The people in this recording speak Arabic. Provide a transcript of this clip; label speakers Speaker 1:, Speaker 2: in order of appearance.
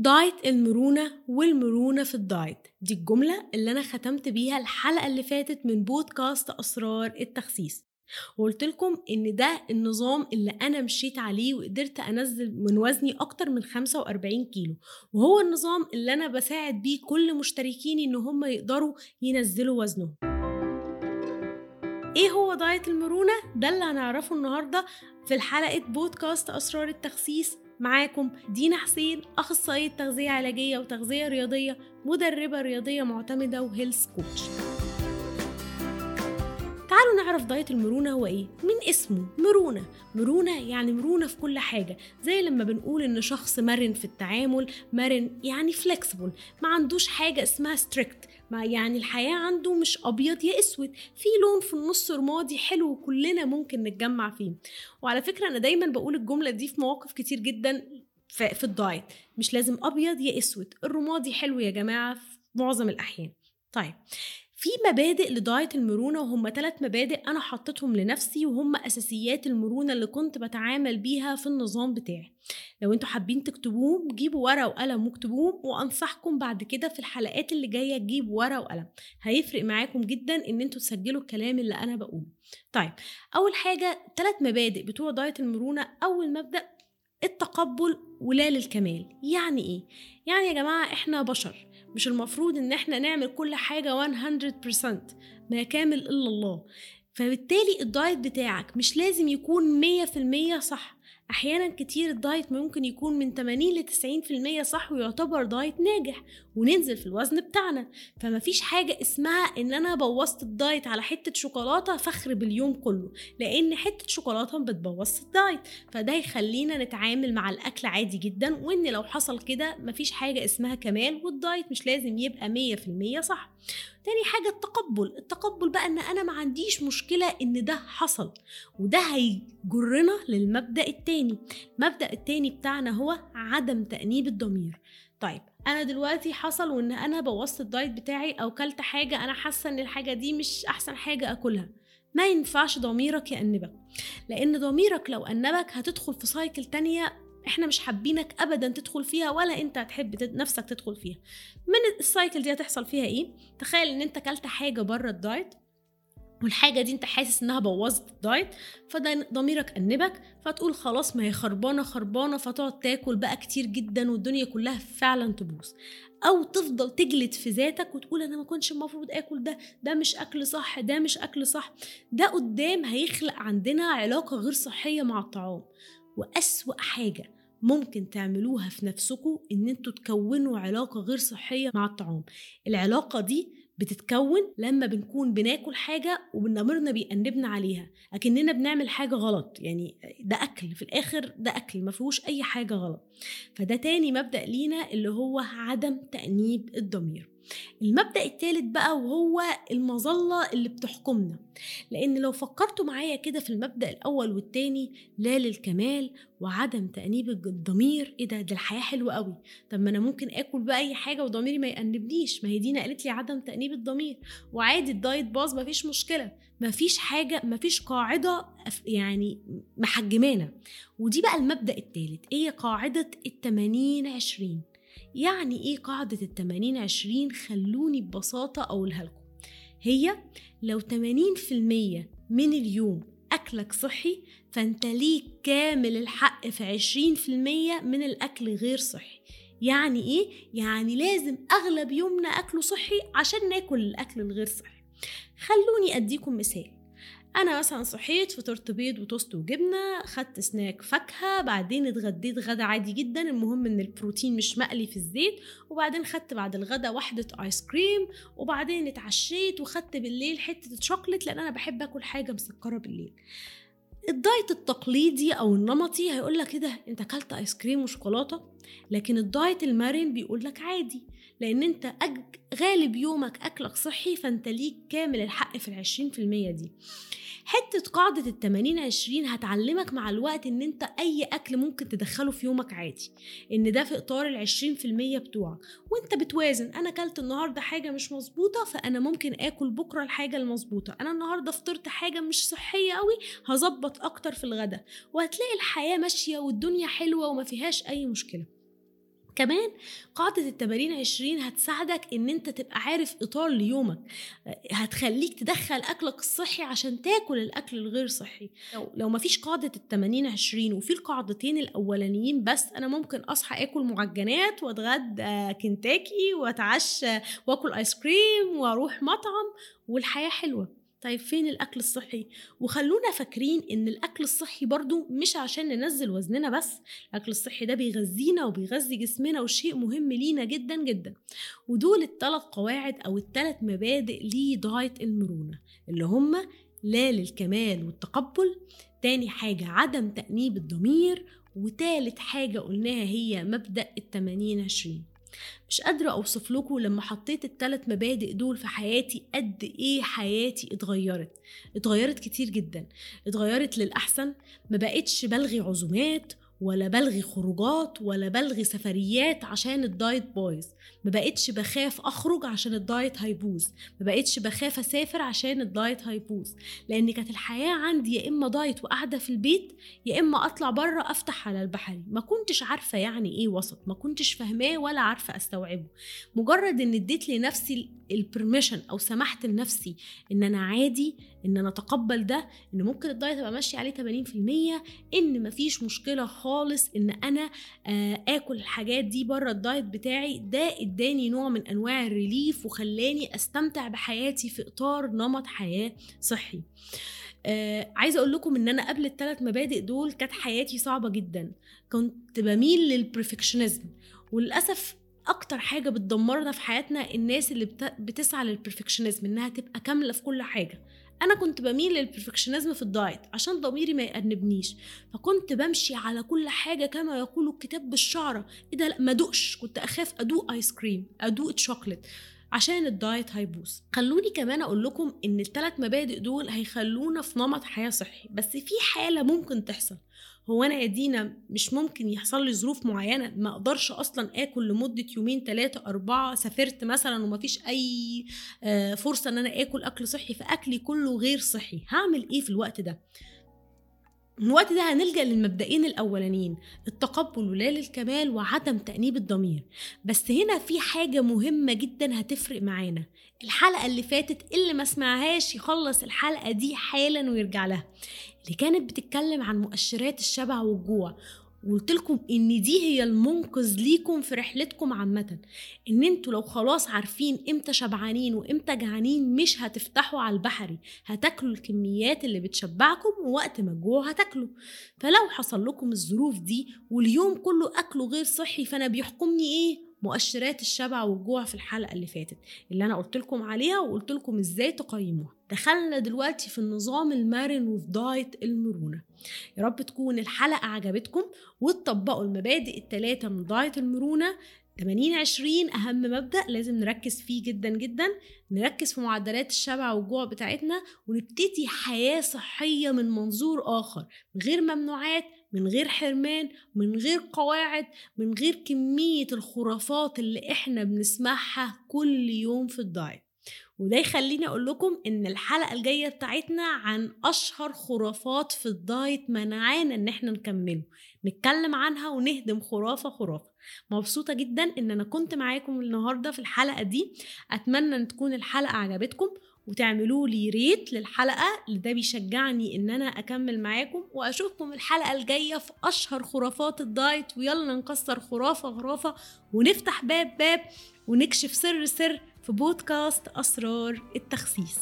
Speaker 1: diet المرونة والمرونة في ال diet دي الجملة اللي أنا ختمت بيها الحلقة اللي فاتت من بودكاست أسرار التخسيس. وقلت لكم إن ده النظام اللي أنا مشيت عليه وقدرت أنزل من وزني أكتر من 45 كيلو. وهو النظام اللي أنا بساعد بيه كل مشتركيني إن هم يقدروا ينزلوا وزنهم. إيه هو diet المرونة؟ ده اللي هنعرفه النهاردة في الحلقة بودكاست أسرار التخسيس. معاكم. دينا حسين أخصائية تغذية علاجية وتغذية رياضية مدربة رياضية معتمدة و health coach تعالوا نعرف diet المرونة هو إيه؟ من اسمه؟ مرونة. مرونة يعني مرونة في كل حاجة. زي لما بنقول إن شخص مرن في التعامل مرن يعني flexible ما عندوش حاجة اسمها strict ما يعني الحياة عنده مش أبيض يا أسود. في لون في النص رمادي حلو وكلنا ممكن نتجمع فيه. وعلى فكرة أنا دايما بقول الجملة دي في مواقف كتير جدا في الدايت. مش لازم أبيض يا أسود. الرمادي حلو يا جماعة في معظم الأحيان. طيب. في مبادئ لدايت المرونة وهم ثلاث مبادئ أنا حطيتهم لنفسي وهم أساسيات المرونة اللي كنت بتعامل بيها في النظام بتاعي. لو أنتوا حابين تكتبوهم جيبوا ورقة وقلم واكتبوهم وأنصحكم بعد كده في الحلقات اللي جاية تجيبوا ورقة وقلم. هيفرق معاكم جدا إن أنتوا تسجلوا الكلام اللي أنا بقوله. طيب أول حاجة ثلاث مبادئ بتوع diet المرونة. أول مبدأ التقبل ولا للكمال. يعني إيه؟ يعني يا جماعة إحنا بشر. مش المفروض إن إحنا نعمل كل حاجة 100% ما كامل إلا الله. فبالتالي ال diet بتاعك مش لازم يكون 100% صح. أحيانا كتير ال diet ممكن يكون من 80 ل 90% صح ويعتبر diet ناجح وننزل في الوزن بتاعنا. فما فيش حاجة اسمها إن أنا بوظت ال diet على حتة شوكولاتة فخرب اليوم كله لأن حتة شوكولاتة بتبوظ ال diet. فده يخلينا نتعامل مع الأكل عادي جدا وإن لو حصل كده مفيش حاجة اسمها كمال وال diet مش لازم يبقى 100% صح. تاني حاجة التقبل التقبل بقى إن أنا ما عنديش مشكلة إن ده حصل وده هيجرنا للمبدأ التاني المبدأ التاني بتاعنا هو عدم تأنيب الضمير. طيب أنا دلوقتي حصل وإن أنا بوظت ال diet بتاعي أو كلت حاجة أنا حاسة إن الحاجة دي مش أحسن حاجة أكلها. ما ينفعش ضميرك يأنبك لأن ضميرك لو أنبك هتدخل في cycle تانية إحنا مش حابينك ابدا تدخل فيها ولا أنت هتحب نفسك تدخل فيها. من ال cycle دي هتحصل فيها إيه؟ تخيل إن أنت كلت حاجة بره ال diet والحاجة دي انت حاسس انها بوظت ال diet فده ضميرك أنبك فتقول خلاص ما هي خربانة خربانة فتقعد تاكل بقى كتير جدا والدنيا كلها فعلا تبوظ. أو تفضل تجلد في ذاتك وتقول أنا ما كنتش المفروض آكل ده ده مش أكل صح ده مش أكل صح. ده قدام هيخلق عندنا علاقة غير صحية مع الطعام. وأسوأ حاجة ممكن تعملوها في نفسكم إن أنتوا تكونوا علاقة غير صحية مع الطعام. العلاقة دي بتتكون لما بنكون بناكل حاجة وضميرنا بيأنبنا عليها. أكننا بنعمل حاجة غلط. يعني ده أكل. في الآخر ده أكل. ما فيهوش أي حاجة غلط. فده تاني مبدأ لينا اللي هو عدم تأنيب الضمير. المبدأ الثالث بقى وهو المظلة اللي بتحكمنا. لأن لو فكرتوا معايا كده في المبدأ الأول والتاني لا للكمال وعدم تأنيب الضمير إيه ده؟ ده الحياة حلوة قوي طب ما أنا ممكن آكل بقى أي حاجة وضميري ما يأنبنيش. ما هي دينا قالت لي عدم تأنيب الضمير. وعادي الدايت باظ مفيش مشكلة. مفيش حاجة مفيش قاعدة يعني محجمانا. ودي بقى المبدأ الثالث هي قاعدة التمانين عشرين؟ يعني إيه قاعدة التمانين عشرين؟ خلوني ببساطة أقولها لكم. هي لو تمانين في المية من اليوم أكلك صحي فأنت ليك كامل الحق في عشرين في المية من الأكل غير صحي. يعني إيه؟ يعني لازم أغلب يومنا أكله صحي عشان ناكل الأكل الغير صحي. خلوني أديكم مثال. أنا مثلا صحيت فطرت بيض وتوست وجبنة خدت سناك فاكهة بعدين اتغديت غدا عادي جدا. المهم إن البروتين مش مقلي في الزيت. وبعدين خدت بعد الغدا واحدة ice cream وبعدين اتعشيت وخدت بالليل حتة شوكليت لأن أنا بحب آكل حاجة مسكرة بالليل. ال diet التقليدي أو النمطي هيقول لك إيه ده؟ أنت أكلت ice cream وشوكولاتة؟ لكن ال diet المرن بيقول لك عادي. لأن أنت غالب يومك أكلك صحي فأنت ليك كامل الحق في العشرين في المية دي. حتة قاعدة التمانين عشرين هتعلمك مع الوقت إن أنت أي أكل ممكن تدخله في يومك عادي إن ده في إطار العشرين في المية بتوعك. وأنت بتوازن أنا أكلت النهاردة حاجة مش مظبوطة فأنا ممكن آكل بكرة الحاجة المظبوطة. أنا النهاردة فطرت حاجة مش صحية قوي هظبط أكتر في الغدا. وهتلاقي الحياة ماشية والدنيا حلوة وما فيهاش أي مشكلة. كمان قاعدة التمارين عشرين هتساعدك إن أنت تبقى عارف إطار ليومك. هتخليك تدخل أكلك الصحي عشان تاكل الأكل الغير صحي. لو, لو مفيش قاعدة التمانين عشرين وفي القاعدتين الأولانيين بس أنا ممكن أصحى آكل معجنات وأتغدى كنتاكي وأتعشى وأكل آيس كريم وأروح مطعم والحياة حلوة. طيب فين الأكل الصحي؟ وخلونا فاكرين إن الأكل الصحي برضو مش عشان ننزل وزننا بس الأكل الصحي ده بيغذينا وبيغذي جسمنا وشيء مهم لينا جدا جدا. ودول الثلاث قواعد أو الثلاث مبادئ لدايت المرونة اللي هم لا للكمال والتقبل تاني حاجة عدم تأنيب الضمير وتالت حاجة قلناها هي مبدأ التمانين عشرين. مش قادرة أوصف لكم لما حطيت التلات مبادئ دول في حياتي قد إيه حياتي اتغيرت. اتغيرت كتير جدا. اتغيرت للأحسن. ما بقتش بلغي عزومات. ولا بلغي خروجات ولا بلغي سفريات عشان ال diet بايظ. ما بقتش بخاف أخرج عشان ال diet هيبوظ. ما بقتش بخاف أسافر عشان ال diet هيبوظ. لأن كانت الحياة عندي يا إما diet وقاعدة في البيت يا إما أطلع بره أفتح على البحري. ما كنتش عارفة يعني إيه وسط. ما كنتش فاهماه ولا عارفة أستوعبه. مجرد إن اديت لنفسي ال permission أو سمحت لنفسي إن أنا عادي إن أنا أتقبل ده إن ممكن ال diet ابقى ماشي عليه 80% إن مفيش مشكلة إن أنا آه، آكل الحاجات دي بره ال diet بتاعي ده اداني نوع من أنواع ال relief وخلاني أستمتع بحياتي في إطار نمط حياة صحي. آه عايزة أقول لكم إن أنا قبل الثلاث مبادئ دول كانت حياتي صعبة جدا. كنت بميل لل perfectionism وللأسف أكتر حاجة بتدمرنا في حياتنا الناس اللي بتسعى لل perfectionism إنها تبقى كاملة في كل حاجة. أنا كنت بميل لل perfectionism في ال diet عشان ضميري ما يأنبنيش فكنت بمشي على كل حاجة كما يقول الكتاب بالشعره إيه ده؟ لأ ما أدوقش كنت أخاف أدوق ice cream أدوق شوكليت عشان ال diet هيبوظ. خلوني كمان أقول لكم إن الثلاث مبادئ دول هيخلونا في نمط حياة صحي بس في حالة ممكن تحصل. هو أنا يا دينا مش ممكن يحصل لي ظروف معينة؟ ما أقدرش أصلا آكل لمدة يومين ثلاثة أربعة سافرت مثلا ومفيش أي آه، فرصة إن أنا آكل أكل صحي فأكلي كله غير صحي. هعمل إيه في الوقت ده؟ الوقت ده هنلجأ للمبدئين الأولانيين التقبل ولا للكمال وعدم تأنيب الضمير. بس هنا في حاجة مهمة جدا هتفرق معانا. الحلقة اللي فاتت اللي ما سمعهاش يخلص الحلقة دي حالا ويرجع لها. اللي كانت بتتكلم عن مؤشرات الشبع والجوع وقلت لكم إن دي هي المنقذ ليكم في رحلتكم عامة. إن أنتوا لو خلاص عارفين إمتى شبعانين وإمتى جعانين مش هتفتحوا على البحري. هتاكلوا الكميات اللي بتشبعكم ووقت ما الجوع هتاكلوا. فلو حصل لكم الظروف دي واليوم كله أكله غير صحي فأنا بيحكمني إيه؟ مؤشرات الشبع والجوع في الحلقة اللي فاتت اللي أنا قلت لكم عليها وقلت لكم إزاي تقيموها. دخلنا دلوقتي في النظام المرن وفي دايت المرونة. يا رب تكون الحلقة عجبتكم وتطبقوا المبادئ الثلاثه من دايت المرونة. 80 20 أهم مبدأ لازم نركز فيه جدا جدا. نركز في معدلات الشبع والجوع بتاعتنا ونبتدي حياة صحية من منظور من غير ممنوعات من غير حرمان من غير قواعد من غير كمية الخرافات اللي إحنا بنسمعها كل يوم في الدايت. وده يخليني أقول لكم إن الحلقة الجاية بتاعتنا عن أشهر خرافات في الدايت مانعانا إن إحنا نكمله. نتكلم عنها ونهدم خرافة خرافة. مبسوطة جدا إن أنا كنت معاكم النهارده في الحلقة دي. أتمنى إن تكون الحلقة عجبتكم. وتعملوا لي ريت للحلقة اللي ده بيشجعني إن أنا أكمل معاكم وأشوفكم الحلقة الجاية في أشهر خرافات الدايت ويلا نكسر خرافة خرافة ونفتح باب باب ونكشف سر سر في بودكاست أسرار التخسيس.